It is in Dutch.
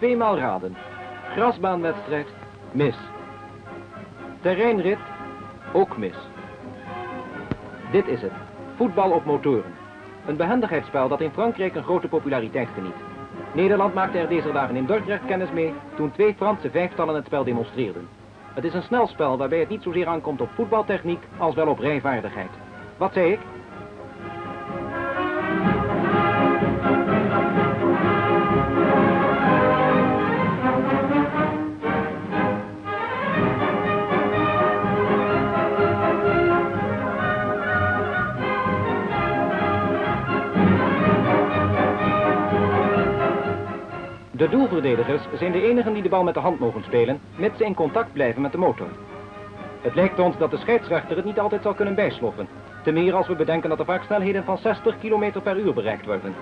Tweemaal raden. Grasbaanwedstrijd, mis. Terreinrit, ook mis. Dit is het. Voetbal op motoren. Een behendigheidsspel dat in Frankrijk een grote populariteit geniet. Nederland maakte er deze dagen in Dordrecht kennis mee toen twee Franse vijftallen het spel demonstreerden. Het is een snel spel waarbij het niet zozeer aankomt op voetbaltechniek als wel op rijvaardigheid. Wat zei ik? De doelverdedigers zijn de enigen die de bal met de hand mogen spelen, mits ze in contact blijven met de motor. Het lijkt ons dat de scheidsrechter het niet altijd zal kunnen bijsloffen. Te meer als we bedenken dat er vaak snelheden van 60 km per uur bereikt worden.